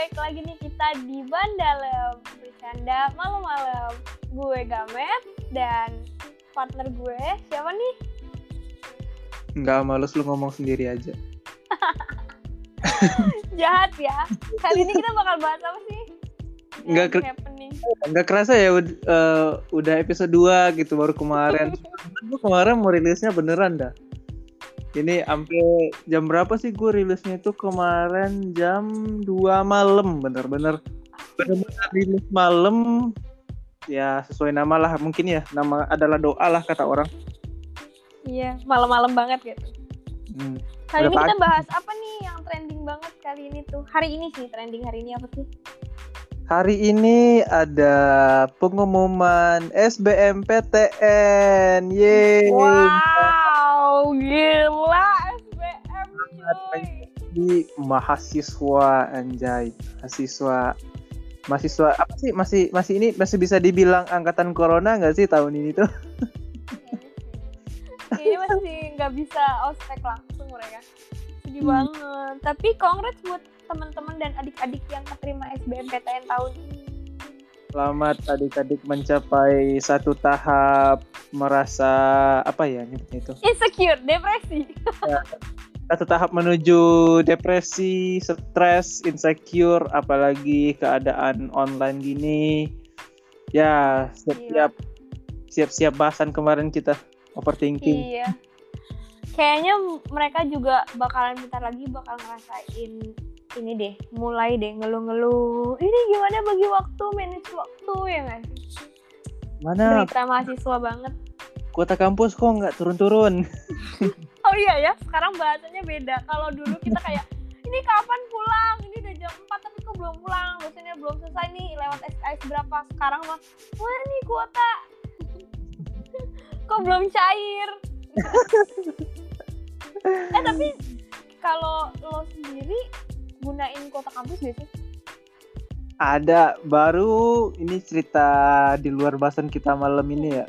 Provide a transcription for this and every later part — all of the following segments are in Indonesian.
baik lagi nih kita di Bandalem Bercanda malam-malam Gue Gamet dan partner gue siapa nih? Enggak males lu ngomong sendiri aja. Jahat ya Kali ini kita bakal bahas apa sih? Nggak ker- Enggak kerasa ya eh, udah episode 2 gitu baru kemarin. Gue kemarin mau rilisnya beneran dah. Ini sampai jam berapa sih gue rilisnya itu kemarin jam 2 malam bener-bener bener-bener rilis malam ya sesuai nama lah mungkin ya nama adalah doa lah kata orang. Iya malam-malam banget gitu Hmm. Kali Udah ini kita pagi. bahas apa nih yang trending banget kali ini tuh Hari ini sih trending hari ini apa sih? Hari ini ada pengumuman SBMPTN. Yeay. Wow gila SBM di mahasiswa anjay mahasiswa mahasiswa apa sih masih masih ini masih bisa dibilang angkatan corona nggak sih tahun ini tuh Kayaknya masih nggak bisa ospek langsung mereka. Sedih Hmm. banget. Tapi congrats buat teman-teman dan adik-adik yang keterima SBMPTN tahun ini. selamat adik-adik mencapai satu tahap merasa apa ya nyebutnya itu Insecure, depresi. satu tahap menuju depresi stres insecure apalagi keadaan online gini ya siap-siap siap-siap bahasan kemarin kita overthinking Iya. Kayaknya mereka juga bakalan bentar lagi bakal ngerasain ini deh, mulai deh ngeluh-ngeluh. Ini gimana bagi waktu, manage waktu ya sih? mana Berita mahasiswa banget. kuota kampus kok nggak turun-turun Oh iya ya, sekarang bahasanya beda. Kalau dulu kita kayak ini kapan pulang? Ini udah jam 4 tapi kok belum pulang? Dosennya belum selesai nih lewat SKS berapa? Sekarang mah wah nih kuota. kok belum cair? eh tapi kalau lo sendiri gunain kuota kampus gak sih? Ada baru ini cerita di luar bahasan kita malam ini ya.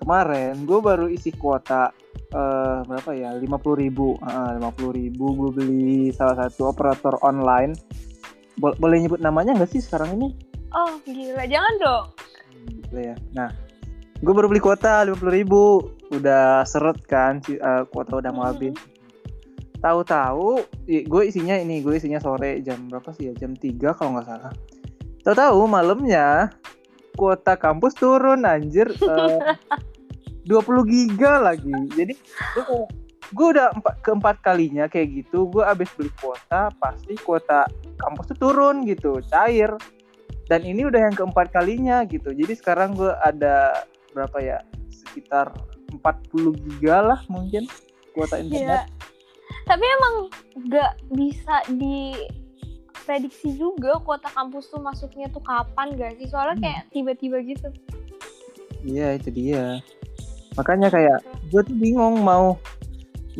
Kemarin gue baru isi kuota eh berapa ya? 50.000 ribu. lima puluh ribu gue beli salah satu operator online. Bo- boleh nyebut namanya nggak sih sekarang ini? Oh gila, jangan dong. Boleh ya. Nah, gue baru beli kuota 50.000 ribu. Udah seret kan, si- eh, kuota udah mau habis. Tahu-tahu gue isinya ini, gue isinya sore jam berapa sih ya? Jam 3 kalau nggak salah. Tahu-tahu malamnya kuota kampus turun anjir eh, 20 giga lagi. Jadi gue udah empat, keempat kalinya kayak gitu, gue abis beli kuota, pasti kuota kampus tuh turun gitu, cair. Dan ini udah yang keempat kalinya gitu. Jadi sekarang gue ada berapa ya? Sekitar 40 giga lah mungkin kuota internet. Tapi emang gak bisa diprediksi juga kuota kampus tuh masuknya tuh kapan gak sih? Soalnya Hmm. kayak tiba-tiba gitu. Iya itu dia. Makanya kayak gue tuh bingung mau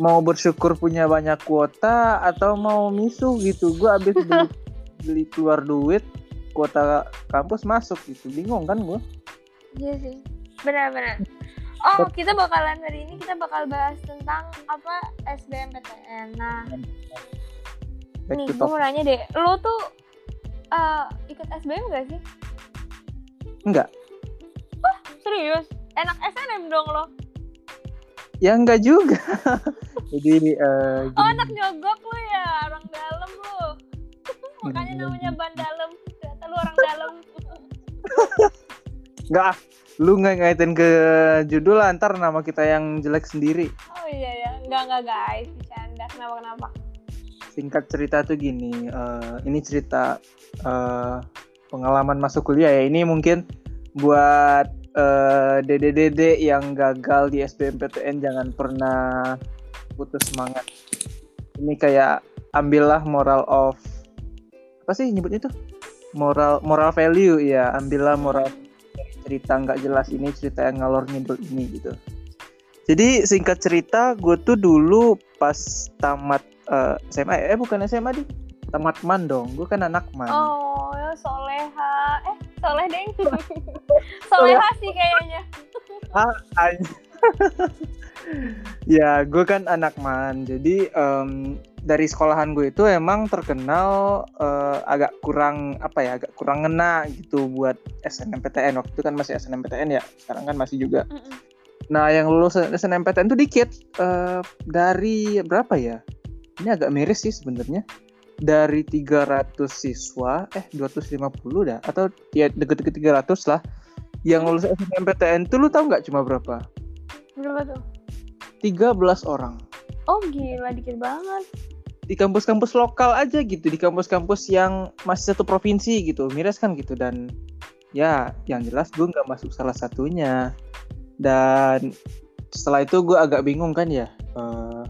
mau bersyukur punya banyak kuota atau mau misuh gitu. Gue abis beli, beli keluar duit kuota kampus masuk gitu. Bingung kan gue? Iya sih. Benar-benar. Oh, kita bakalan hari ini kita bakal bahas tentang apa SBMPTN. Nah, Back nih gue mau nanya deh, lo tuh eh, ikut SBM gak sih? Enggak. Serius? Enak SNM dong lo. Ya enggak juga. Jadi Oh, gini. anak nyogok lo ya, orang dalam lo. Makanya namanya ban dalam. Ternyata lo orang dalam. enggak ah. lu nggak ngaitin ke judul lah, ntar nama kita yang jelek sendiri. Oh iya ya, enggak enggak guys, bercanda. Kenapa kenapa? singkat cerita tuh gini eh, ini cerita eh, pengalaman masuk kuliah ya ini mungkin buat eh, dede-dede yang gagal di SBMPTN jangan pernah putus semangat ini kayak ambillah moral of apa sih nyebutnya tuh moral moral value ya ambillah moral cerita nggak jelas ini cerita yang ngalor ngidul ini gitu jadi singkat cerita gue tuh dulu pas tamat eh, SMA eh bukan SMA di tamat man dong gue kan anak man Oh, ya soleha. Eh, soleh deng. soleha sih kayaknya. Ah, ya gue kan anak man jadi em, dari sekolahan gue itu emang terkenal uh, agak kurang apa ya agak kurang ngena gitu buat SNMPTN waktu itu kan masih SNMPTN ya sekarang kan masih juga. Nah yang lulus SNMPTN tuh dikit uh, dari berapa ya? Ini agak miris sih sebenarnya. Dari 300 siswa eh 250 dah atau ya deket-deket 300 lah. Yang lulus SNMPTN tuh lu tahu nggak cuma berapa? Berapa tuh? 13 orang. Oh gila dikit banget. Di kampus-kampus lokal aja gitu di kampus-kampus yang masih satu provinsi gitu miris kan gitu. Dan ya yang jelas gue nggak masuk salah satunya. Dan setelah itu gue agak bingung kan ya eh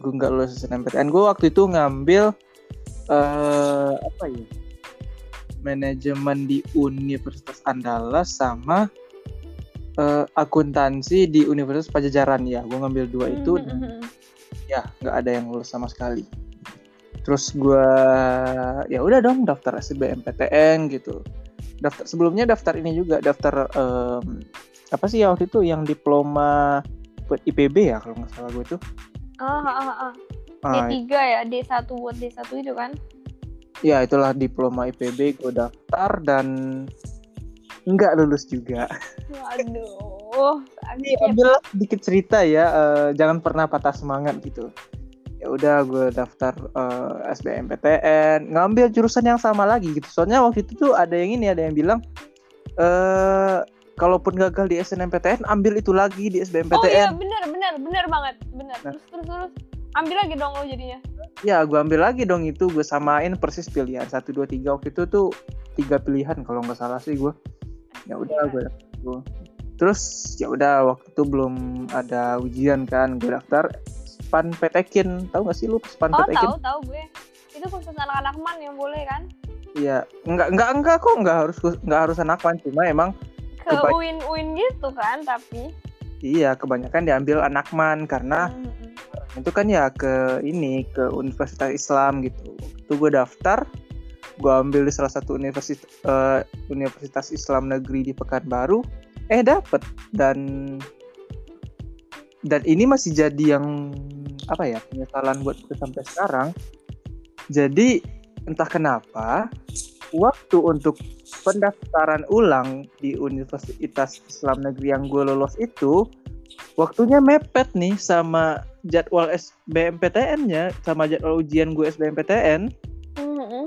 gue nggak lulus SNMPTN gue waktu itu ngambil eh apa ya manajemen di Universitas Andalas sama eh, akuntansi di Universitas Pajajaran ya. Gue ngambil dua itu dan Mm-mm. Ya nggak ada yang lulus sama sekali. Terus gue ya udah dong daftar SBMPTN gitu. Daftar sebelumnya daftar ini juga daftar em, apa sih ya waktu itu yang diploma buat IPB ya kalau nggak salah gue tuh Ah, ah, ah, ah. Ah, D3 ya, D1 buat D1 itu kan? ya itulah diploma IPB gue daftar dan nggak lulus juga. Waduh, Ini sakit. ambil sedikit cerita ya, eh, jangan pernah patah semangat gitu. Ya udah gue daftar eh, SBMPTN, ngambil jurusan yang sama lagi gitu. Soalnya waktu itu tuh ada yang ini, ada yang bilang eh kalaupun gagal di SNMPTN, ambil itu lagi di Oh iya, SBMPTN. bener, bener, bener banget, bener. Nah. Terus, terus, terus. Ambil lagi dong lo jadinya. Ya gue ambil lagi dong itu, gue samain persis pilihan satu dua tiga waktu itu tuh tiga pilihan kalau nggak salah sih gue. Ya udah gue gue. Terus ya udah waktu itu belum ada ujian kan, gue daftar Span Petekin, tahu nggak sih lu Span Oh, Petekin? tahu, tahu gue. Itu khusus anak-anak man yang boleh kan? Iya, enggak enggak enggak kok enggak harus enggak harus anak man, cuma emang Ke Keba- UIN-UIN gitu kan, tapi. iya kebanyakan diambil anak man karena Mm-mm. itu kan ya ke ini ke Universitas Islam gitu. Itu gue daftar, gue ambil di salah satu universitas eh, Universitas Islam Negeri di Pekanbaru, eh dapet dan dan ini masih jadi yang apa ya penyesalan buat gue sampai sekarang. Jadi entah kenapa waktu untuk pendaftaran ulang di Universitas Islam Negeri yang gue lolos itu waktunya mepet nih sama jadwal SBMPTN-nya sama jadwal ujian gue SBMPTN. Mm-mm.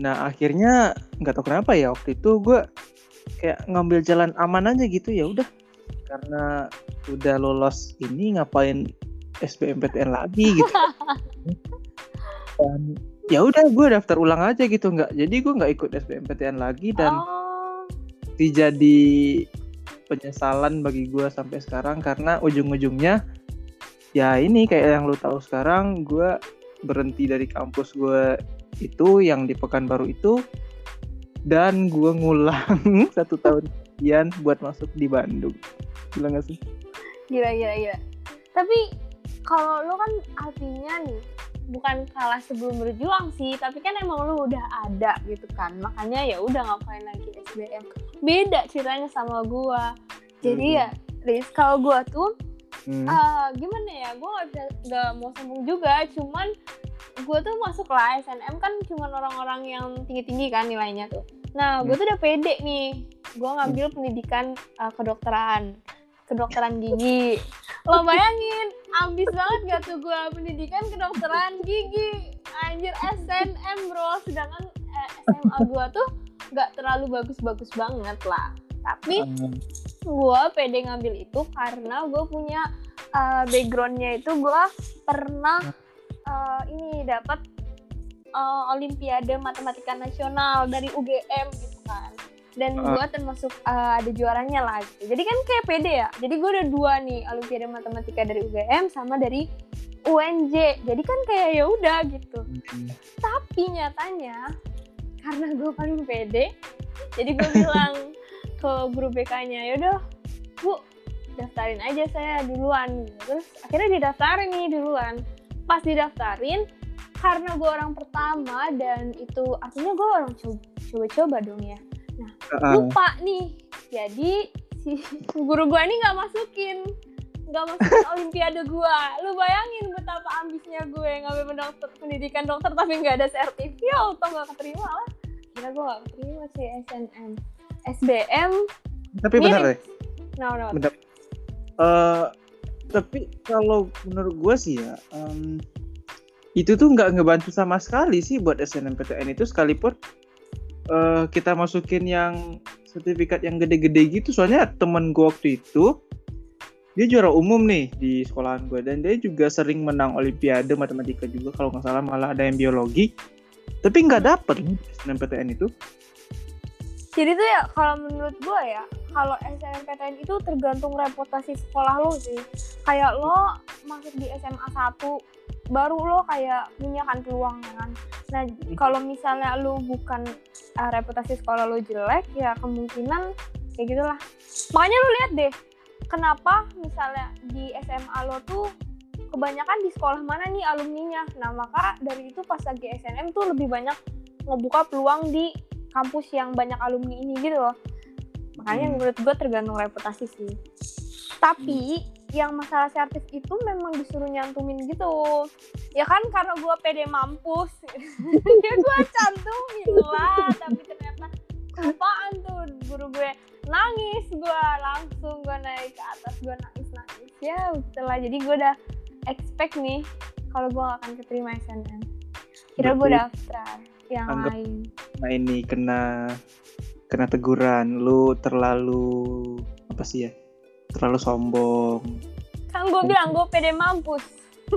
Nah akhirnya nggak tahu kenapa ya waktu itu gue kayak ngambil jalan aman aja gitu ya udah. Karena udah lolos ini ngapain SBMPTN lagi gitu. Dan ya udah gue daftar ulang aja gitu nggak. Jadi gue nggak ikut SBMPTN lagi dan Oh, jadi penyesalan bagi gue sampai sekarang. Karena ujung-ujungnya ya ini kayak yang lu tahu sekarang gue berhenti dari kampus gue itu yang di Pekanbaru itu dan gue ngulang satu tahun kemudian buat masuk di Bandung gila gak sih? gila, gila, gila. Tapi kalau lo kan artinya nih, bukan kalah sebelum berjuang sih, tapi kan emang lu udah ada gitu kan. Makanya ya udah ngapain lagi SBM. Beda ceritanya sama gua. Jadi Hmm. ya, Riz, kalau gua tuh Hmm. Ah, gimana ya gue bisa nggak mau sombong juga cuman gue tuh masuk lah SNM kan cuman orang-orang yang tinggi-tinggi kan nilainya tuh nah gue Hmm. tuh udah pede nih. Gue ngambil pendidikan ah, kedokteran. Kedokteran gigi. Lo bayangin ambis banget gak tuh gue pendidikan kedokteran gigi? Anjir SNM bro. Sedangkan eh, SMA gue tuh nggak terlalu bagus-bagus banget lah. Tapi gue pede ngambil itu karena gue punya uh, backgroundnya itu gue pernah uh, ini dapat uh, Olimpiade Matematika Nasional dari UGM gitu kan. Dan Ah. gue termasuk uh, ada juaranya lah gitu. jadi kan kayak pede ya. Jadi gue ada dua nih Olimpiade Matematika dari UGM sama dari UNJ jadi kan kayak ya udah gitu. Tapi nyatanya karena gue paling pede jadi gue bilang ke guru BK-nya yaudah bu daftarin aja saya duluan. Terus akhirnya didaftarin nih duluan. Pas didaftarin karena gue orang pertama dan itu artinya gue orang co- coba-coba dong ya. Ah, lupa nih. Jadi si guru gue ini nggak masukin nggak masukin olimpiade gue lu bayangin betapa ambisnya gue ngambil pendokter, pendidikan dokter tapi nggak ada sertif. Ya auto nggak keterima lah. Kira gue nggak keterima sih SNM SBM Tapi benar deh. no no. Eh, tapi kalau menurut gue sih ya, em, itu tuh nggak ngebantu sama sekali sih buat SNMPTN itu sekalipun eh, kita masukin yang sertifikat yang gede-gede gitu. Soalnya temen gue waktu itu dia juara umum nih di sekolahan gue dan dia juga sering menang olimpiade matematika juga kalau nggak salah malah ada yang biologi. Tapi nggak dapet SNMPTN itu. Jadi tuh ya kalau menurut gue ya kalau SNMPTN itu tergantung reputasi sekolah lo sih. Kayak lo masuk di SMA 1 baru lo kayak punya kan peluang kan? Nah kalau misalnya lo bukan eh, reputasi sekolah lo jelek ya kemungkinan ya gitulah. Makanya lo lihat deh kenapa misalnya di SMA lo tuh kebanyakan di sekolah mana nih alumninya? Nah maka dari itu pas lagi SNM tuh lebih banyak ngebuka peluang di kampus yang banyak alumni ini gitu loh. Makanya Hmm. menurut gue tergantung reputasi sih. Tapi yang masalah sertif itu memang disuruh nyantumin gitu. Ya kan karena gue pede mampus. Ya gue cantumin lah tapi ternyata apaan tuh? Guru gue nangis gue langsung gue naik ke atas gue nangis nangis ya setelah jadi gue udah expect nih kalau gue akan keterima SNM kira gue daftar yang anggap- lain. Nah ini kena kena teguran. Lu terlalu apa sih ya terlalu sombong. Kan gue bilang gue pede mampus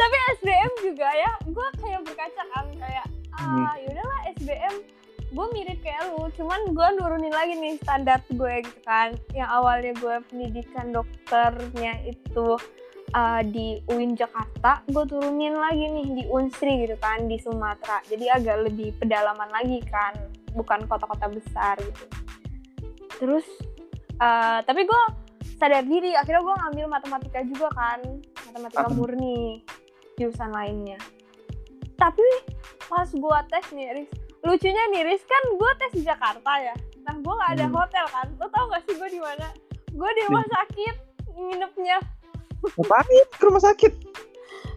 tapi SBM juga ya gue kayak berkaca kan kayak ah yaudahlah SBM gue mirip kayak lu cuman gue nurunin lagi nih standar gue gitu kan. Yang awalnya gue pendidikan dokternya itu uh, di UIN Jakarta gue turunin lagi nih di Unsri gitu kan di Sumatera. Jadi agak lebih pedalaman lagi kan bukan kota-kota besar gitu terus uh, tapi gue sadar diri akhirnya gue ngambil matematika juga kan. Matematika Apa? murni jurusan lainnya. Tapi pas gue tes nih Riz lucunya nih Riz kan gue tes di Jakarta ya. Nah gue nggak ada Hmm. hotel kan. Lo tau gak sih gue di mana? Gue di rumah sakit nginepnya. Ngapain ke rumah sakit?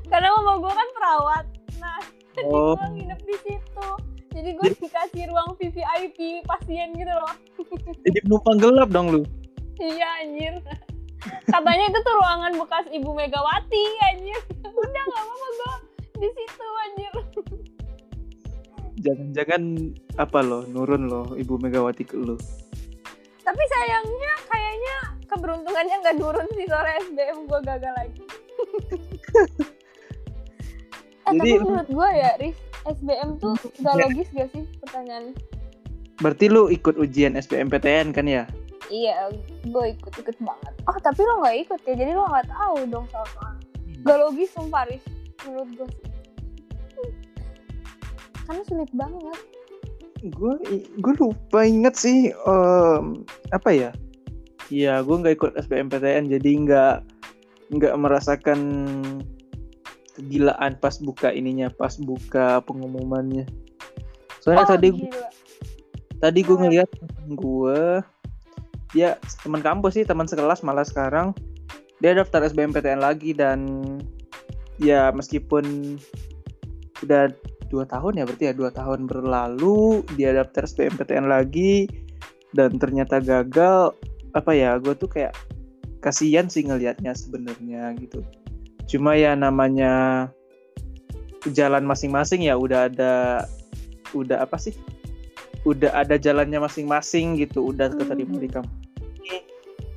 Karena mama gue kan perawat. Nah oh. gue nginep di situ jadi gue dikasih ruang VVIP pasien gitu loh jadi penumpang gelap dong lu Iya anjir. Katanya itu tuh ruangan bekas Ibu Megawati anjir. Udah gak apa-apa gue di situ anjir. jangan-jangan apa loh nurun loh ibu Megawati ke lu Tapi sayangnya kayaknya keberuntungannya nggak turun sih sore SBM gue gagal lagi. eh Jadi- tapi menurut gue ya Riz, SBM tuh gak logis gak sih pertanyaannya? berarti lu ikut ujian SBMPTN kan ya Iya, gue ikut-ikut banget. Oh tapi lo nggak ikut ya, jadi lo nggak tahu dong soal soal. Gak logis sumpah Riz, menurut gue sih. Karena sulit banget. gue gue lupa inget sih em, apa ya Iya gue nggak ikut SBMPTN jadi nggak nggak merasakan kegilaan pas buka ininya pas buka pengumumannya. Soalnya oh, tadi gila. tadi gue ngeliat gue dia teman kampus sih teman sekelas malah sekarang. Dia daftar SBMPTN lagi dan ya meskipun udah dua tahun ya berarti ya dua tahun berlalu dia daftar SBMPTN lagi dan ternyata gagal. Apa ya gue tuh kayak kasihan sih ngelihatnya sebenarnya gitu cuma ya namanya jalan masing-masing ya udah ada udah apa sih? Udah ada jalannya masing-masing gitu udah keterima di kampus ini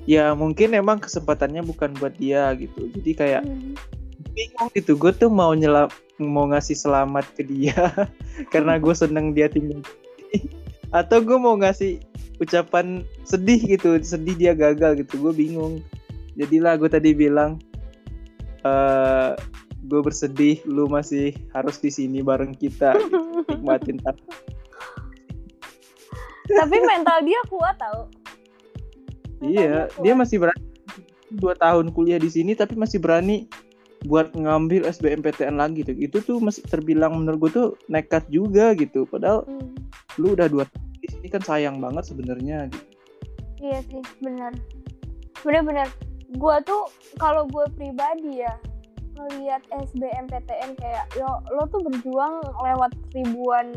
ya mungkin emang kesempatannya bukan buat dia gitu. Jadi kayak Hmm. bingung gitu gue tuh mau nyela mau ngasih selamat ke dia karena gue seneng dia tinggal di atau gue mau ngasih ucapan sedih gitu sedih dia gagal gitu gue bingung. Jadilah gue tadi bilang eh gue bersedih lu masih harus di sini bareng kita gitu. nikmatin tapi Tapi mental dia kuat tau. Mental iya kuat. dia masih berani dua tahun kuliah di sini tapi masih berani buat ngambil SBMPTN lagi tuh itu tuh masih terbilang menurut gue tuh nekat juga gitu padahal Hmm. lu udah dua tahun di sini kan sayang banget sebenarnya gitu. Iya sih, benar. bener-bener gue tuh kalau gue pribadi ya ngelihat SBMPTN kayak yo lo tuh berjuang lewat ribuan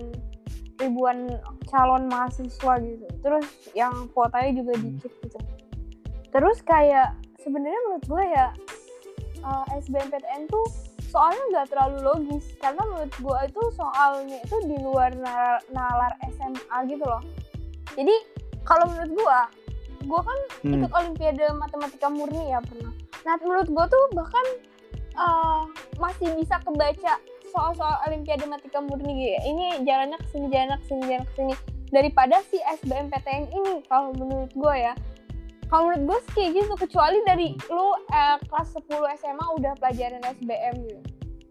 ribuan calon mahasiswa gitu. Terus yang kuotanya juga dikit gitu. Terus kayak sebenarnya menurut gue ya uh, SBMPTN tuh soalnya nggak terlalu logis. Karena menurut gue itu soalnya itu di luar nalar, nalar SMA gitu loh. Jadi kalau menurut gue gue kan Hmm. ikut olimpiade matematika murni ya pernah. Nah menurut gue tuh bahkan uh, masih bisa kebaca soal-soal olimpiade matematika murni. Gitu ya. ini jalannya ke sini jalannya ke sini jalannya ke sini. Daripada si SBMPTN ini kalau menurut gue ya. Kalau menurut gue sih kayak gitu kecuali dari lu eh, kelas 10 SMA udah pelajaran SBM gitu.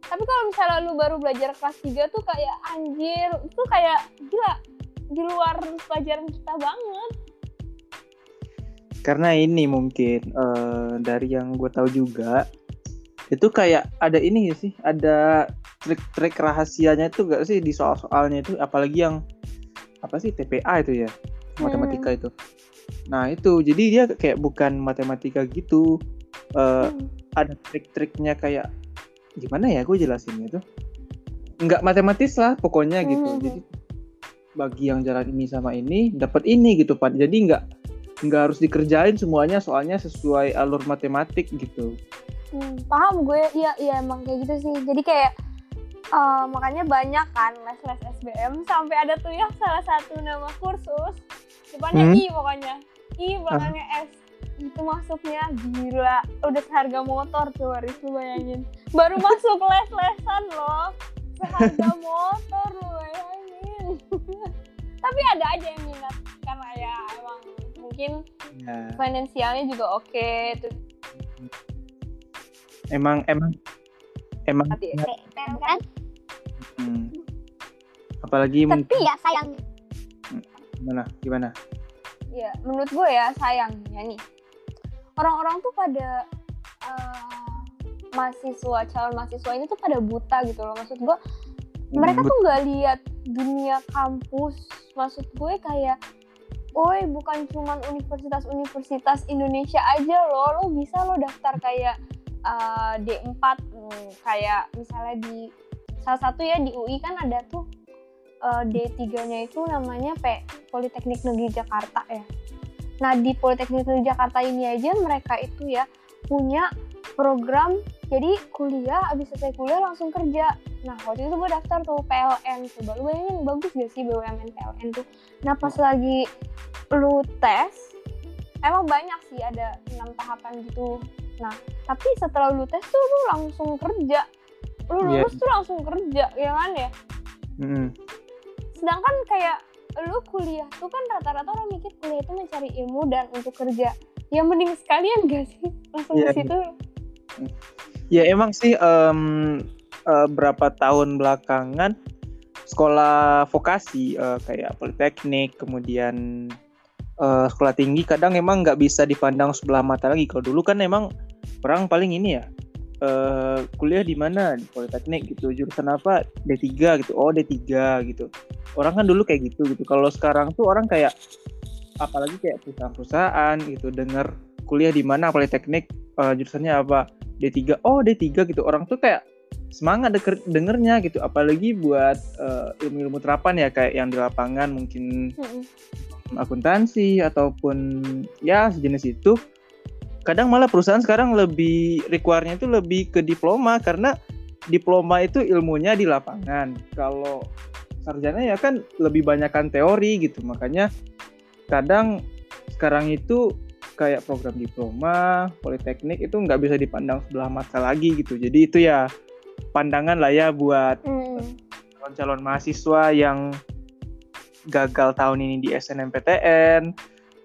Tapi kalau misalnya lu baru belajar kelas 3 tuh kayak anjir itu kayak gila di luar pelajaran kita banget karena ini mungkin eh, dari yang gue tahu juga itu kayak ada ini ya sih? Ada trik-trik rahasianya itu gak sih di soal-soalnya itu? Apalagi yang apa sih TPA itu ya? Matematika itu. Nah itu. Jadi dia kayak bukan matematika gitu. Eh, Hmm. ada trik-triknya kayak gimana ya gue jelasinnya tuh? Nggak matematis lah pokoknya gitu. Hmm. jadi bagi yang jalan ini sama ini dapat ini gitu pak. Jadi nggak nggak harus dikerjain semuanya soalnya sesuai alur matematik gitu. Hmm, paham gue iya iya emang kayak gitu sih. Jadi kayak eh, makanya banyak kan les-les SBM sampai ada tuh ya salah satu nama kursus. Depannya Hmm. I pokoknya. I belakangnya S. Itu masuknya gila. Udah seharga motor tuh Waris lu bayangin. Baru masuk les-lesan loh. Seharga motor lu bayangin. Tapi ada aja yang minat karena ya emang mungkin ya. finansialnya juga oke terus emang emang emang hati kan? Hmm. apalagi mungkin tapi ya sayang. Gimana gimana? Ya menurut gue ya sayangnya nih orang-orang tuh pada eh, mahasiswa calon mahasiswa ini tuh pada buta gitu loh. Maksud gue mereka Hmm, tuh nggak lihat dunia kampus. Maksud gue kayak Oi, bukan cuman universitas-universitas Indonesia aja loh, lo bisa lo daftar kayak eh, D4 hmm, kayak misalnya di salah satu ya di UI kan ada tuh eh, D3-nya itu namanya P Politeknik Negeri Jakarta ya. Nah, di Politeknik Negeri Jakarta ini aja mereka itu ya punya program jadi kuliah abis selesai kuliah langsung kerja. Nah waktu itu gue daftar tuh PLN coba lu bayangin bagus gak sih BUMN PLN tuh? Nah pas lagi lu tes emang banyak sih ada enam tahapan gitu. Nah tapi setelah lu tes tuh lu langsung kerja. Lu Iya. lulus tuh langsung kerja ya kan ya? Mm, sedangkan kayak lu kuliah tuh kan rata-rata orang mikir kuliah itu mencari ilmu dan untuk kerja. Ya mending sekalian gak sih? Langsung Iya, ke situ ya emang sih em, eh, berapa tahun belakangan sekolah vokasi eh, kayak politeknik kemudian eh, sekolah tinggi kadang emang nggak bisa dipandang sebelah mata lagi. Kalau dulu kan emang orang paling ini ya eh, kuliah di mana? Di politeknik gitu jurusan apa? D3 gitu. Oh D3 gitu. Orang kan dulu kayak gitu gitu. Kalau sekarang tuh orang kayak apalagi kayak perusahaan-perusahaan gitu denger kuliah di mana politeknik eh, jurusannya apa D3 oh D3 gitu. Orang tuh kayak semangat denger, dengernya gitu. Apalagi buat eh, ilmu-ilmu terapan ya kayak yang di lapangan mungkin Mm-mm. akuntansi ataupun ya sejenis itu. Kadang malah perusahaan sekarang lebih require-nya itu lebih ke diploma karena diploma itu ilmunya di lapangan. Kalau sarjana ya kan lebih banyakkan teori gitu. Makanya kadang sekarang itu kayak program diploma politeknik itu nggak bisa dipandang sebelah mata lagi gitu jadi itu ya pandangan lah ya buat Mm. calon-calon mahasiswa yang gagal tahun ini di SNMPTN,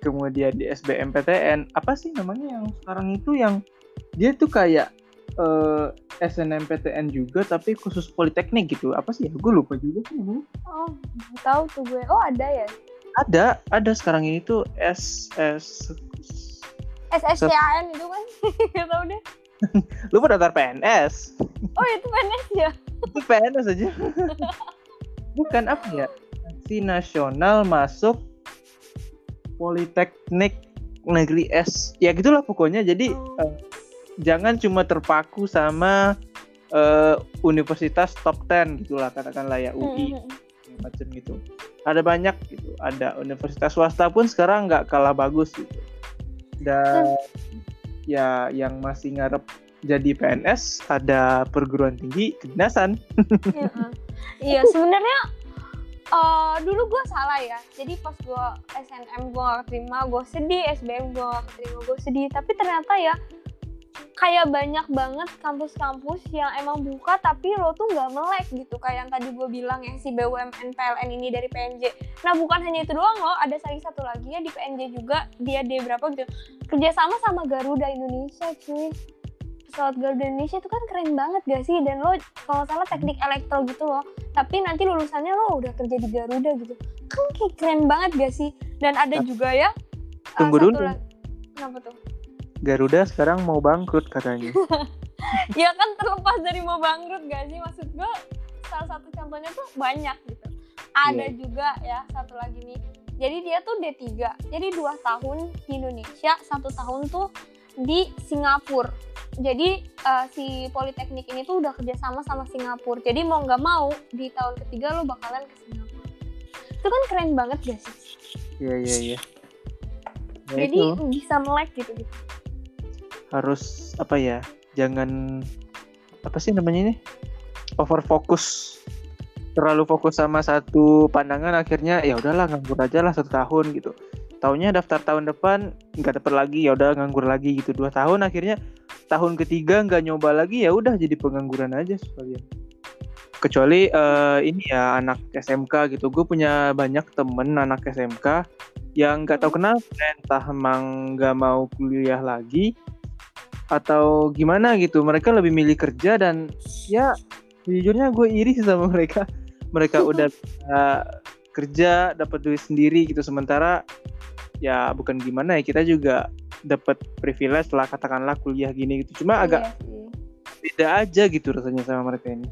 kemudian di SBMPTN, apa sih namanya yang sekarang itu yang dia tuh kayak eh, SNMPTN juga tapi khusus politeknik gitu. Apa sih ya? Gue lupa juga sih oh tahu tuh gue oh ada ya Ada, ada sekarang ini tuh S S SSCAN itu kan nggak tahu deh lu daftar PNS. oh itu PNS ya Itu PNS aja. Bukan apa ya? Si nasional masuk Politeknik negeri S ya gitulah pokoknya jadi Oh. eh, jangan cuma terpaku sama eh, universitas top 10 gitulah katakanlah ya UI Mm-mm. macam gitu ada banyak gitu ada universitas swasta pun sekarang nggak kalah bagus gitu dan ya yang masih ngarep jadi PNS ada perguruan tinggi kedinasan Iya, Iya sebenarnya eh, dulu gue salah ya. Jadi pas gue SNM gue gak keterima, gue sedih. SBM gue gak keterima, gue sedih. Tapi ternyata ya kayak banyak banget kampus-kampus yang emang buka tapi lo tuh nggak melek gitu kayak yang tadi gue bilang yang si BUMN PLN ini dari PNJ nah bukan hanya itu doang loh ada lagi satu lagi ya di PNJ juga dia D berapa gitu. Kerjasama sama Garuda Indonesia cuy. Pesawat Garuda Indonesia itu kan keren banget gak sih? Dan lo kalau salah teknik elektro gitu loh. Tapi nanti lulusannya lo udah kerja di Garuda gitu. Kan kayak keren banget gak sih? Dan ada Nah, juga ya uh, tunggu satu dulu. kenapa tuh Garuda sekarang mau bangkrut katanya. Ya kan terlepas dari mau bangkrut gak sih? Maksud gue salah satu contohnya tuh banyak gitu. Ada Iya. juga ya satu lagi nih. Jadi dia tuh D3 jadi dua tahun di Indonesia satu tahun tuh di Singapura. Jadi eh, si Politeknik ini tuh udah kerjasama sama Singapura. Jadi mau nggak mau di tahun ketiga lo bakalan ke Singapura. Itu kan keren banget gak sih? Iya iya iya. Ya jadi itu. bisa melek gitu gitu harus apa ya jangan apa sih namanya ini? Over fokus terlalu fokus sama satu pandangan akhirnya ya udahlah nganggur aja lah satu tahun gitu. Tahunnya daftar tahun depan nggak dapet lagi ya udah nganggur lagi gitu. Dua tahun akhirnya tahun ketiga nggak nyoba lagi ya udah jadi pengangguran aja sekalian. Kecuali eh, ini ya anak SMK gitu. Gue punya banyak temen anak SMK yang nggak tahu kenapa entah emang nggak mau kuliah lagi atau gimana gitu. Mereka lebih milih kerja dan ya jujurnya gue iri sih sama mereka. Mereka udah bisa kerja dapat duit sendiri gitu. Sementara ya bukan gimana ya kita juga dapat privilege lah katakanlah kuliah gini gitu. Cuma agak Iya sih. beda aja gitu rasanya sama mereka ini.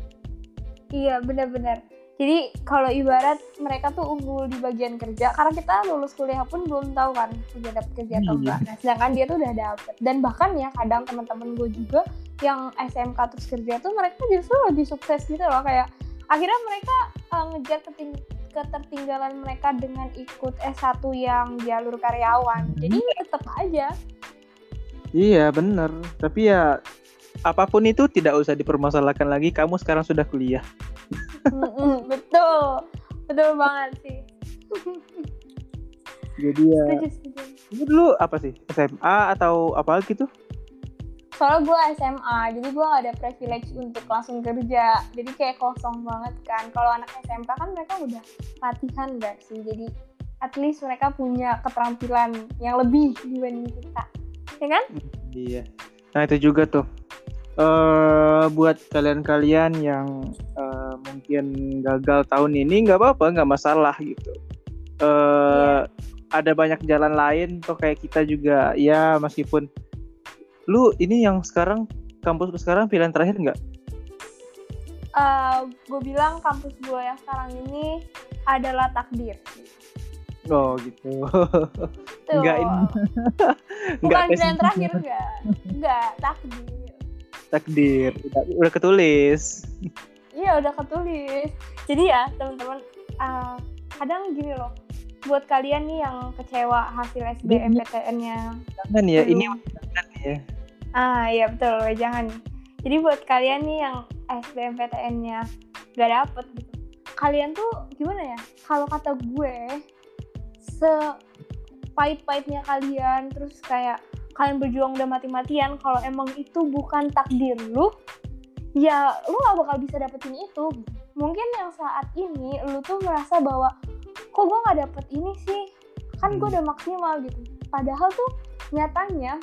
Iya benar-benar. Jadi kalau ibarat mereka tuh unggul di bagian kerja karena kita lulus kuliah pun belum tahu kan udah dapet kerja atau Iya. enggak. Nah, sedangkan dia tuh udah dapet. Dan bahkan ya kadang teman-teman gue juga yang SMK terus kerja tuh mereka justru lebih sukses gitu loh kayak akhirnya mereka eh, ngejar keting- ketertinggalan mereka dengan ikut S1 yang jalur karyawan. Jadi tetap aja. iya bener tapi ya apa pun itu tidak usah dipermasalahkan lagi kamu sekarang sudah kuliah Mm-mm, betul. Betul banget sih. jadi ya Setuju, setuju. ini dulu apa sih SMA atau apa gitu soalnya gue SMA jadi gue gak ada privilege untuk langsung kerja jadi kayak kosong banget kan kalau anak SMK kan mereka udah latihan gak sih jadi at least mereka punya keterampilan yang lebih dibanding kita ya kan Iya. Nah itu juga tuh eh buat kalian-kalian yang eh, mungkin gagal tahun ini nggak apa-apa, nggak masalah gitu. eh Ada banyak jalan lain tuh kayak kita juga ya meskipun lu ini yang sekarang kampus lu sekarang pilihan terakhir nggak? gue bilang kampus gue yang sekarang ini adalah takdir Oh gitu. Tuh. Enggak ini. bukan pilihan terakhir enggak enggak takdir takdir. Udah, udah ketulis. Iya udah ketulis. Jadi ya teman-teman, uh, kadang gini loh, buat kalian nih yang kecewa hasil SBMPTN-nya, Jangan ya ini jangan ya. ah iya betul, jangan. Jadi buat kalian nih yang SBMPTN-nya gak dapet gitu, kalian tuh gimana ya? Kalau kata gue, sepahit-pahitnya kalian, terus kayak kalian berjuang udah mati-matian, kalau emang itu bukan takdir lu, ya lu gak bakal bisa dapetin itu. Mungkin yang saat ini lu tuh merasa bahwa kok gue gak dapet ini sih, kan gue Hmm. udah maksimal gitu. Padahal tuh nyatanya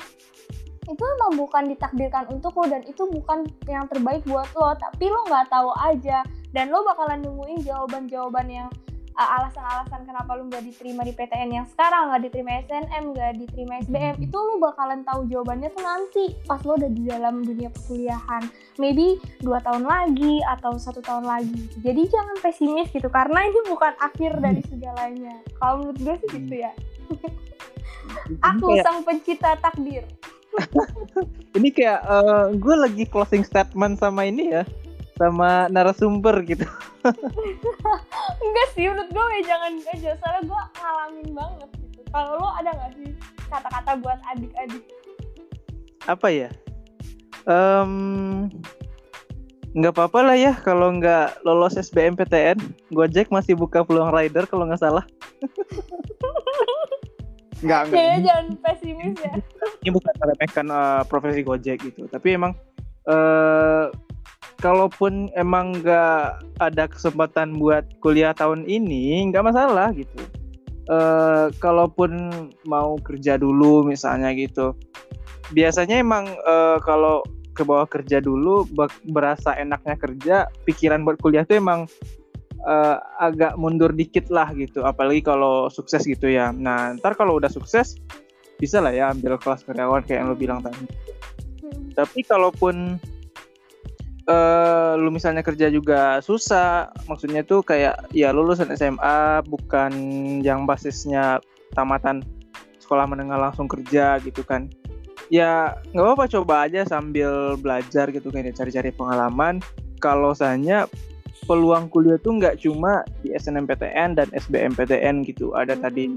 itu emang bukan ditakdirkan untuk lo dan itu bukan yang terbaik buat lo tapi lo nggak tahu aja dan lo bakalan nemuin jawaban-jawaban yang alasan-alasan kenapa lo nggak diterima di PTN yang sekarang nggak diterima SNM nggak diterima SBM itu lo bakalan tahu jawabannya tuh nanti pas lo udah di dalam dunia perkuliahan. Maybe dua tahun lagi atau satu tahun lagi. Jadi jangan pesimis gitu karena ini bukan akhir dari segalanya. Kalau menurut gue sih gitu ya. Aku kayak- sang pencipta takdir. ini kayak eh, gue lagi closing statement sama ini ya sama narasumber gitu Enggak sih, menurut gue ya jangan aja. Soalnya gue ngalamin banget gitu. Kalau lo ada gak sih kata-kata buat adik-adik? apa ya Em, nggak apa-apa lah ya kalau nggak lolos SBMPTN Gojek masih buka peluang rider kalau nggak salah nggak nggak Ya, jangan pesimis ya. ini bukan meremehkan eh, profesi Gojek gitu tapi emang eh kalaupun emang nggak ada kesempatan buat kuliah tahun ini nggak masalah gitu. Eh kalaupun mau kerja dulu misalnya gitu. Biasanya emang eh, kalau ke bawah kerja dulu berasa enaknya kerja pikiran buat kuliah tuh emang eh, agak mundur dikit lah gitu. Apalagi kalau sukses gitu ya. Nah ntar kalau udah sukses bisa lah ya ambil kelas karyawan kayak yang lo bilang tadi. Hmm. tapi kalaupun eh lu misalnya kerja juga susah maksudnya tuh kayak ya lulusan SMA bukan yang basisnya tamatan sekolah menengah langsung kerja gitu kan. Ya nggak apa-apa coba aja sambil belajar gitu kan ya cari-cari pengalaman. Kalau misalnya peluang kuliah tuh nggak cuma di SNMPTN dan SBMPTN gitu. Ada tadi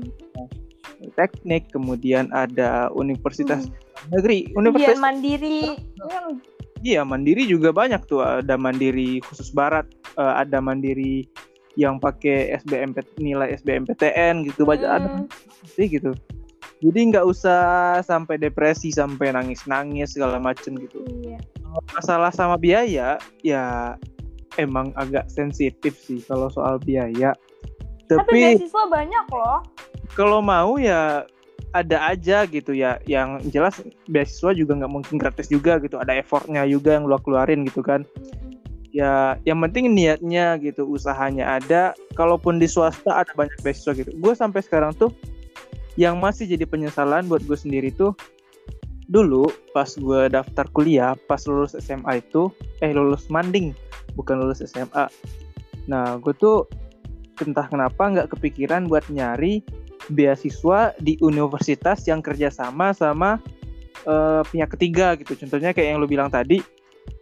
teknik kemudian ada universitas negeri Iya, universitas mandiri. Iya, mandiri juga banyak tuh. Ada mandiri khusus barat, eh, ada mandiri yang pakai SBMP nilai SBMPTN gitu banyak ada Hmm. sih gitu. Jadi nggak usah sampai depresi, sampai nangis-nangis segala macem gitu. Iya. Masalah sama biaya, ya emang agak sensitif sih kalau soal biaya. Tapi Tapi beasiswa banyak loh. kalau mau ya ada aja gitu ya yang jelas beasiswa juga nggak mungkin gratis juga gitu ada effortnya juga yang lu keluarin gitu kan. Ya yang penting niatnya gitu usahanya ada kalaupun di swasta ada banyak beasiswa gitu. Gue sampai sekarang tuh yang masih jadi penyesalan buat gue sendiri tuh dulu pas gue daftar kuliah pas lulus SMA itu eh lulus manding bukan lulus SMA nah gue tuh entah kenapa nggak kepikiran buat nyari beasiswa di universitas yang kerjasama sama eh, pihak ketiga gitu. Contohnya kayak yang lu bilang tadi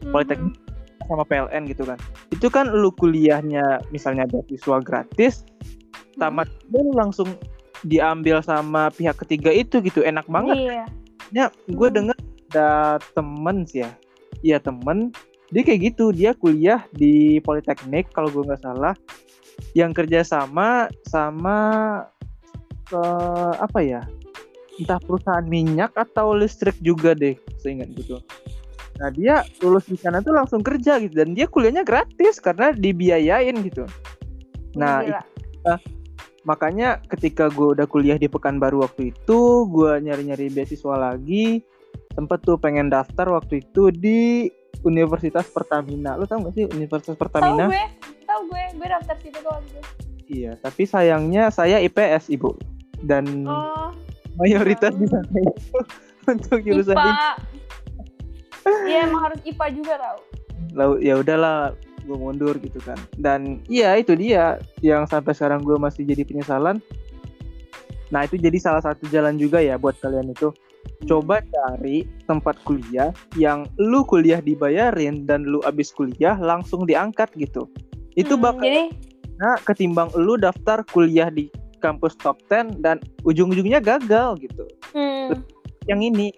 Politeknik sama PLN gitu kan. Itu kan lu kuliahnya misalnya beasiswa gratis tamat lu langsung diambil sama pihak ketiga itu gitu. Enak banget. Iya. ya gue Hmm. denger ada temen sih ya. Iya temen. Dia kayak gitu. Dia kuliah di Politeknik kalau gue nggak salah yang kerja sama eh, apa ya entah perusahaan minyak atau listrik juga deh seingat gitu nah dia lulus di sana tuh langsung kerja gitu dan dia kuliahnya gratis karena dibiayain gitu. Nah Gila. makanya ketika gue udah kuliah di Pekanbaru waktu itu gue nyari-nyari beasiswa lagi sempet tuh pengen daftar waktu itu di Universitas Pertamina. Lo tau gak sih Universitas Tahu Pertamina? gue, tahu gue, gue daftar situ itu. iya tapi sayangnya saya IPS ibu dan Oh, mayoritas di sana itu untuk jurusan IPA. Iya emang harus IPA juga tau. Lau- ya udahlah gue mundur gitu kan. Dan iya itu dia. Yang sampai sekarang gue masih jadi penyesalan. Nah itu jadi salah satu jalan juga ya buat kalian itu. Coba cari tempat kuliah yang lu kuliah dibayarin dan lu abis kuliah langsung diangkat gitu. Itu Hmm, bakal Jadi, nah, ketimbang lu daftar kuliah di kampus top 10 dan ujung-ujungnya gagal gitu. Hmm, yang ini.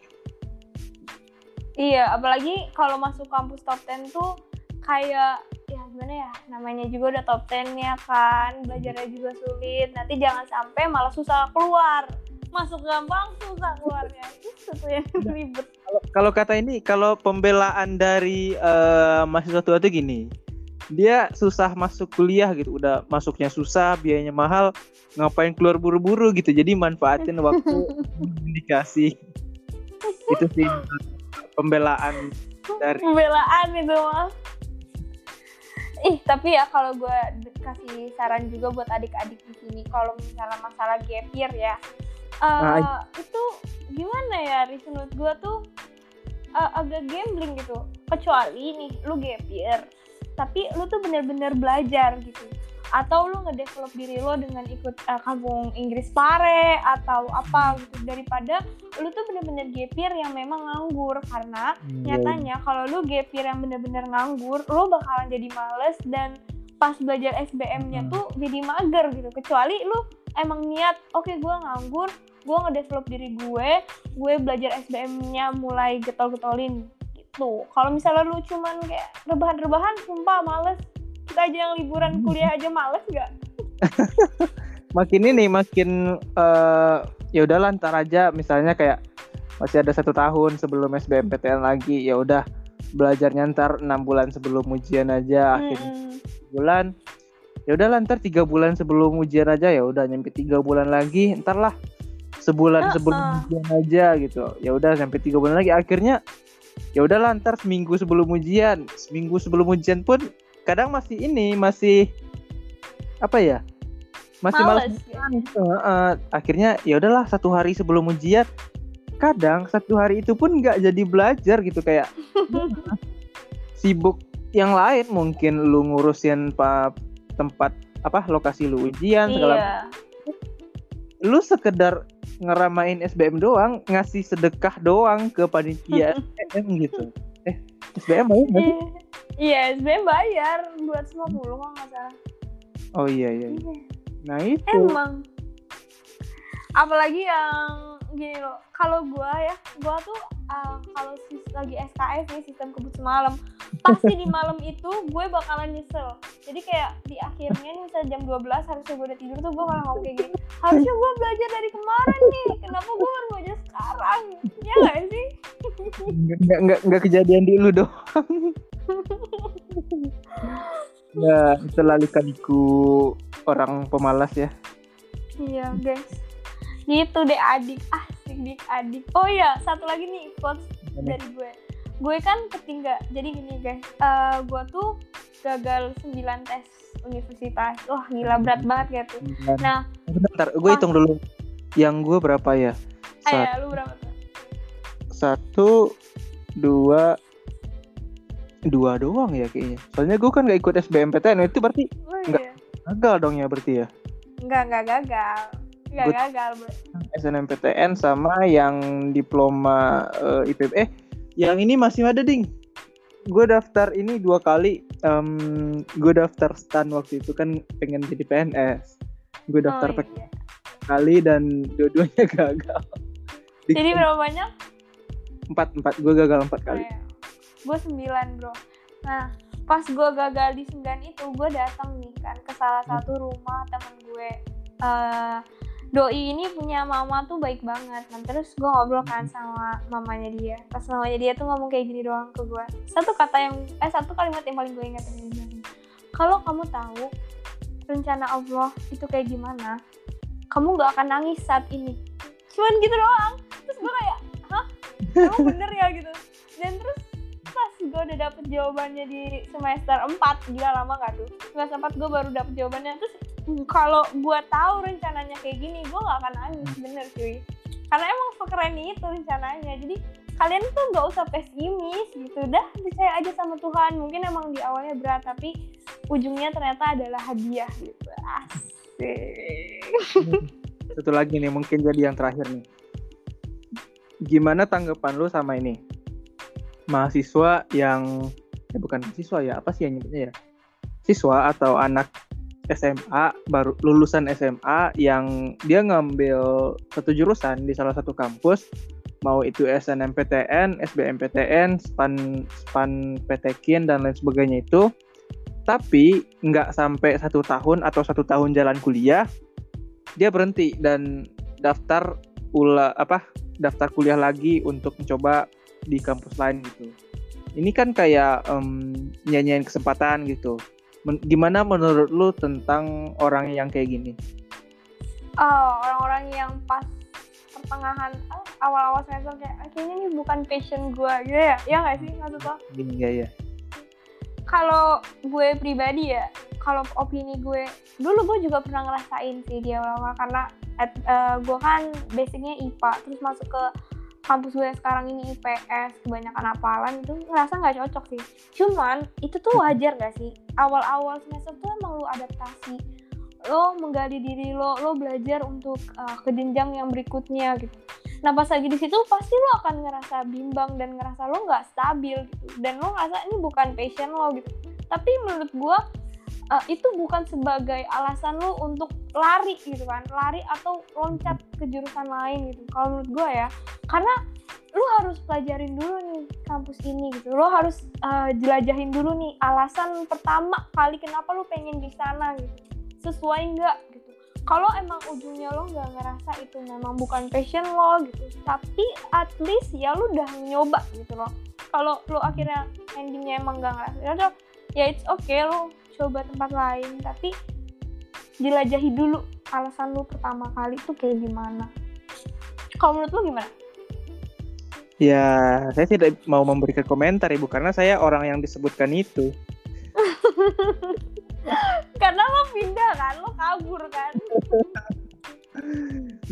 Iya apalagi kalau masuk kampus top 10 tuh kayak ya gimana ya namanya juga udah top 10 ya kan belajarnya juga sulit. Nanti jangan sampai malah susah keluar. Masuk gampang susah keluarnya itu tuh yang ribet. Kalau- kata ini kalau pembelaan dari eh, mahasiswa tua itu gini dia susah masuk kuliah gitu. Udah masuknya susah biayanya mahal ngapain keluar buru-buru gitu. Jadi manfaatin waktu indikasi itu sih pembelaan dari pembelaan itu mah ih tapi ya kalau gue kasih saran juga buat adik-adik di sini kalau misalnya masalah gap year ya. Eh, Nah, itu gimana ya Riz? Menurut gue tuh eh, agak gambling gitu. Kecuali nih lu gap year tapi lu tuh bener-bener belajar gitu. Atau lu ngedevelop diri lo dengan ikut uh, kampung Inggris pare atau apa gitu. Daripada lu tuh bener-bener gap year yang memang nganggur. Karena Hmm, nyatanya kalau lu gap year yang bener-bener nganggur lo bakalan jadi males dan pas belajar SBM-nya Hmm. tuh jadi mager gitu. Kecuali lu emang niat oke gue nganggur gue ngedevelop diri gue gue belajar SBM-nya mulai getol-getolin gitu kalau misalnya lu cuman kayak rebahan-rebahan sumpah males kita aja yang liburan kuliah aja males gak? makin ini makin eh ya udah ntar aja misalnya kayak masih ada satu tahun sebelum SBMPTN lagi ya udah belajarnya ntar enam bulan sebelum ujian aja akhirnya Mm-mm. bulan ya udah ntar tiga bulan sebelum ujian aja ya udah nyampe tiga bulan lagi ntar lah sebulan sebelum Uh-uh. ujian aja gitu ya udah sampai tiga bulan lagi akhirnya ya udahlah ntar seminggu sebelum ujian. Seminggu sebelum ujian pun kadang masih ini masih apa ya? Masih malas ya. Heeh, akhirnya ya udahlah satu hari sebelum ujian kadang satu hari itu pun nggak jadi belajar gitu kayak sibuk yang lain. Mungkin lu ngurusin pa, tempat apa lokasi lu ujian segala iya lu sekedar ngeramain SBM doang ngasih sedekah doang ke panitia SBM gitu eh SBM mau nggak sih? iya SBM bayar 250 kok nggak salah oh iya iya iya. Iya. nah itu Emang. Apalagi yang gini loh, kalau gua ya, gua tuh uh, kalau lagi SKS nih sistem kebut semalam, pasti di malam itu gue bakalan nyesel. Jadi kayak di akhirnya nih misalnya jam 12 harusnya gue udah tidur tuh gue malah ngomong kayak gini. Harusnya gue belajar dari kemarin nih, kenapa gue baru belajar sekarang? Ya gak sih? nggak nggak nggak kejadian di lu doang ya itulah lika-liku orang pemalas ya Iya guys. Gitu deh adik, asik dik adik. Oh iya, satu lagi nih quotes dari gue. Gue kan ketinggal jadi gini guys. Eh gue tuh gagal 9 tes universitas. Wah gila berat banget gitu nah bentar gue hitung dulu. Yang gue berapa ya? Sat- ayo lu berapa tuh? Satu dua dua doang ya kayaknya. Soalnya gue kan gak ikut SBMPTN itu berarti oh, iya. gagal dong ya berarti ya? Enggak enggak gagal Good. gagal bro. SNMPTN sama yang diploma eh, IPB eh yang ini masih ada ding. Gue daftar ini dua kali Em, gue daftar stan waktu itu kan pengen jadi PNS gue daftar oh, iya. kali dan dua-duanya gagal. Di- jadi berapa banyak? Empat empat. Gue gagal empat kali. gue sembilan bro. Nah pas gue gagal di sembilan itu gue datang nih kan ke salah Hmm. satu rumah temen gue. Eh doi ini punya mama tuh baik banget. Nah terus gue ngobrol kan sama mamanya dia. Pas mamanya dia tuh ngomong kayak gini doang ke gue satu kata yang eh satu kalimat yang paling gue ingat ini kalau kamu tahu rencana Allah itu kayak gimana kamu gak akan nangis saat ini. Cuman gitu doang. Terus gue kayak hah? Emang bener ya? Gitu. Dan terus pas gue udah dapet jawabannya di semester 4 gila lama gak tuh. Semester 4 gue baru dapet jawabannya. Terus kalau gue tahu rencananya kayak gini gue gak akan nangis bener cuy. Karena emang sekeren itu rencananya. Jadi kalian tuh gak usah pesimis gitu. Dah percaya aja sama Tuhan. Mungkin emang di awalnya berat tapi ujungnya ternyata adalah hadiah gitu. Asik. Satu lagi nih mungkin jadi yang terakhir nih. Gimana tanggapan lu sama ini? Mahasiswa yang eh bukan mahasiswa ya apa sih yang nyebutnya ya? Siswa atau anak SMA baru lulusan SMA yang dia ngambil satu jurusan di salah satu kampus. Mau itu SNMPTN, SBMPTN, SPAN SPAN PTKIN dan lain sebagainya itu. Tapi nggak sampai satu tahun atau satu tahun jalan kuliah dia berhenti dan daftar ula apa daftar kuliah lagi untuk mencoba di kampus lain gitu. Ini kan kayak em, nyanyiin kesempatan gitu Men- gimana menurut lu tentang orang yang kayak gini? Oh orang-orang yang pas pertengahan ah, awal-awal semester kayak "Ah, kayaknya ini bukan passion gue gitu ya ya nggak sih maksud lo? Gini ya ya kalau gue pribadi ya kalau opini gue dulu gue juga pernah ngerasain sih di awal-awal karena at- eh, gue kan basicnya IPA terus masuk ke kampus gue sekarang ini IPS kebanyakan apalan itu ngerasa nggak cocok sih. Cuman itu tuh wajar gak sih? Awal-awal semester tuh emang lu adaptasi. Lo menggali diri lo lo belajar untuk uh, ke jenjang yang berikutnya gitu. Nah pas lagi di situ pasti lo akan ngerasa bimbang dan ngerasa lo nggak stabil gitu. Dan lo ngerasa ini bukan passion lo gitu. Tapi menurut gue uh, itu bukan sebagai alasan lo untuk lari gitu kan. Lari atau loncat ke jurusan lain gitu kalau menurut gue ya. Karena lo harus pelajarin dulu nih kampus ini gitu. Lo harus uh, jelajahin dulu nih alasan pertama kali kenapa lo pengen di sana gitu. Sesuai nggak gitu. Kalau emang ujungnya lo nggak ngerasa itu memang bukan passion lo gitu tapi at least ya lo udah nyoba gitu loh. Kalau lo akhirnya endingnya emang nggak ngerasa ya ya it's okay lo coba tempat lain tapi jelajahi dulu alasan lo pertama kali tuh kayak gimana kalau menurut lo gimana Ya, saya tidak mau memberikan komentar ibu karena saya orang yang disebutkan itu. karena lo pindah kan lo kabur kan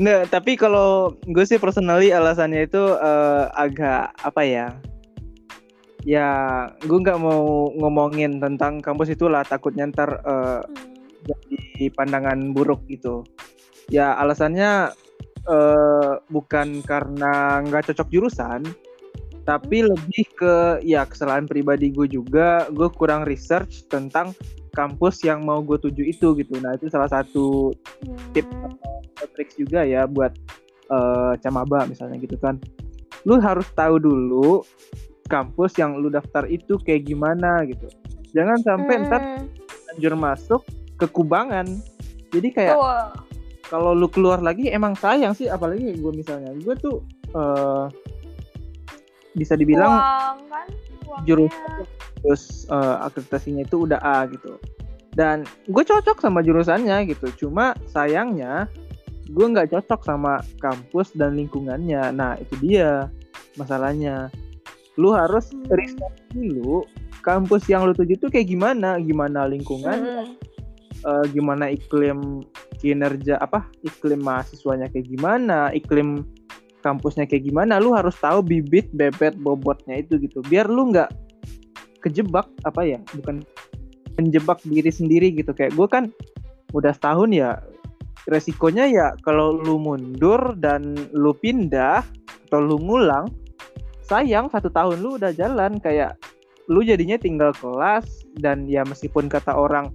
Nggak, tapi kalau gue sih personally alasannya itu uh, agak apa ya? Ya, gue nggak mau ngomongin tentang kampus itulah takutnya ntar uh, hmm. jadi pandangan buruk gitu. Ya alasannya uh, bukan karena nggak cocok jurusan, tapi hmm. lebih ke ya kesalahan pribadi gue juga. Gue kurang research tentang kampus yang mau gue tuju itu gitu. Nah itu salah satu hmm. tip atau trik juga ya buat uh, camaba misalnya gitu kan. Lu harus tahu dulu kampus yang lu daftar itu kayak gimana gitu. Jangan sampai hmm. ntar anjur masuk ke kubangan. Jadi kayak oh. kalau lu keluar lagi emang sayang sih apalagi gue misalnya gue tuh uh, bisa dibilang Uang, kan? jurusan terus uh, akreditasinya itu udah A gitu dan gue cocok sama jurusannya gitu cuma sayangnya gue nggak cocok sama kampus dan lingkungannya nah itu dia masalahnya lu harus hmm. riset dulu kampus yang lu tuju itu kayak gimana? Gimana lingkungan? Hmm. uh, gimana iklim kinerja apa iklim mahasiswanya kayak gimana? Iklim kampusnya kayak gimana? Lu harus tahu bibit bebet bobotnya itu gitu. Biar lu nggak kejebak apa ya bukan menjebak diri sendiri gitu. Kayak gue kan udah setahun ya resikonya ya kalau lu mundur dan lu pindah atau lu ngulang sayang satu tahun lu udah jalan kayak lu jadinya tinggal kelas dan ya meskipun kata orang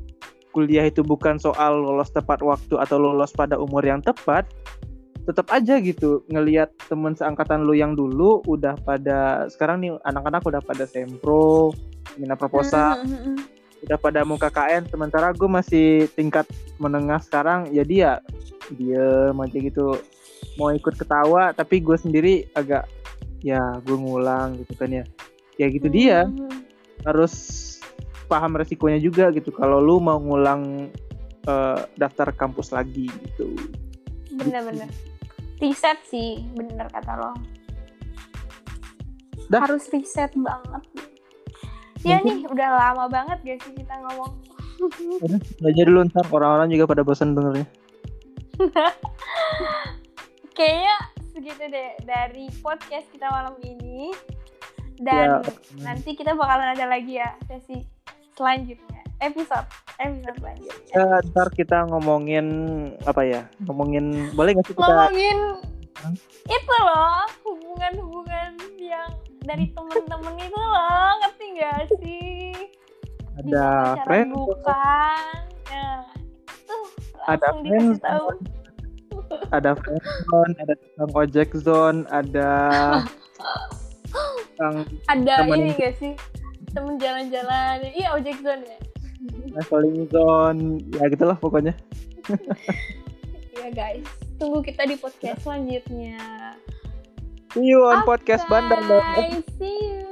kuliah itu bukan soal lolos tepat waktu atau lolos pada umur yang tepat tetap aja gitu ngelihat temen seangkatan lu yang dulu udah pada sekarang nih anak-anak udah pada sempro minat proposal mm -hmm. udah pada mau KKN sementara gue masih tingkat menengah sekarang jadi ya dia aja gitu mau ikut ketawa tapi gue sendiri agak ya gue ngulang gitu kan ya. Ya gitu mm -hmm. dia harus paham resikonya juga gitu. Kalau lu mau ngulang uh, daftar kampus lagi gitu. Bener-bener riset sih bener kata lo. Dah. harus riset banget. Ya nih udah lama banget gak sih kita ngomong? Udah, dulu ntar orang-orang juga pada bosan dengernya. Kayaknya segitu deh dari podcast kita malam ini dan ya. nanti kita bakalan ada lagi ya sesi selanjutnya episode episode selanjutnya. Ya, ntar kita ngomongin apa ya? Ngomongin boleh nggak sih kita ngomongin hmm? itu loh hubungan-hubungan yang dari temen-temen itu loh ngerti gak sih? Ada friend bukan? Ya, tuh, ada friend ada zone, ada tukang ojek zone, ada ada temen... ini gak sih? Temen jalan-jalan. Iya ojek zone ya? Traveling zone. Ya gitulah pokoknya. Ya guys. Tunggu kita di podcast selanjutnya. See you on okay, podcast Bandar see you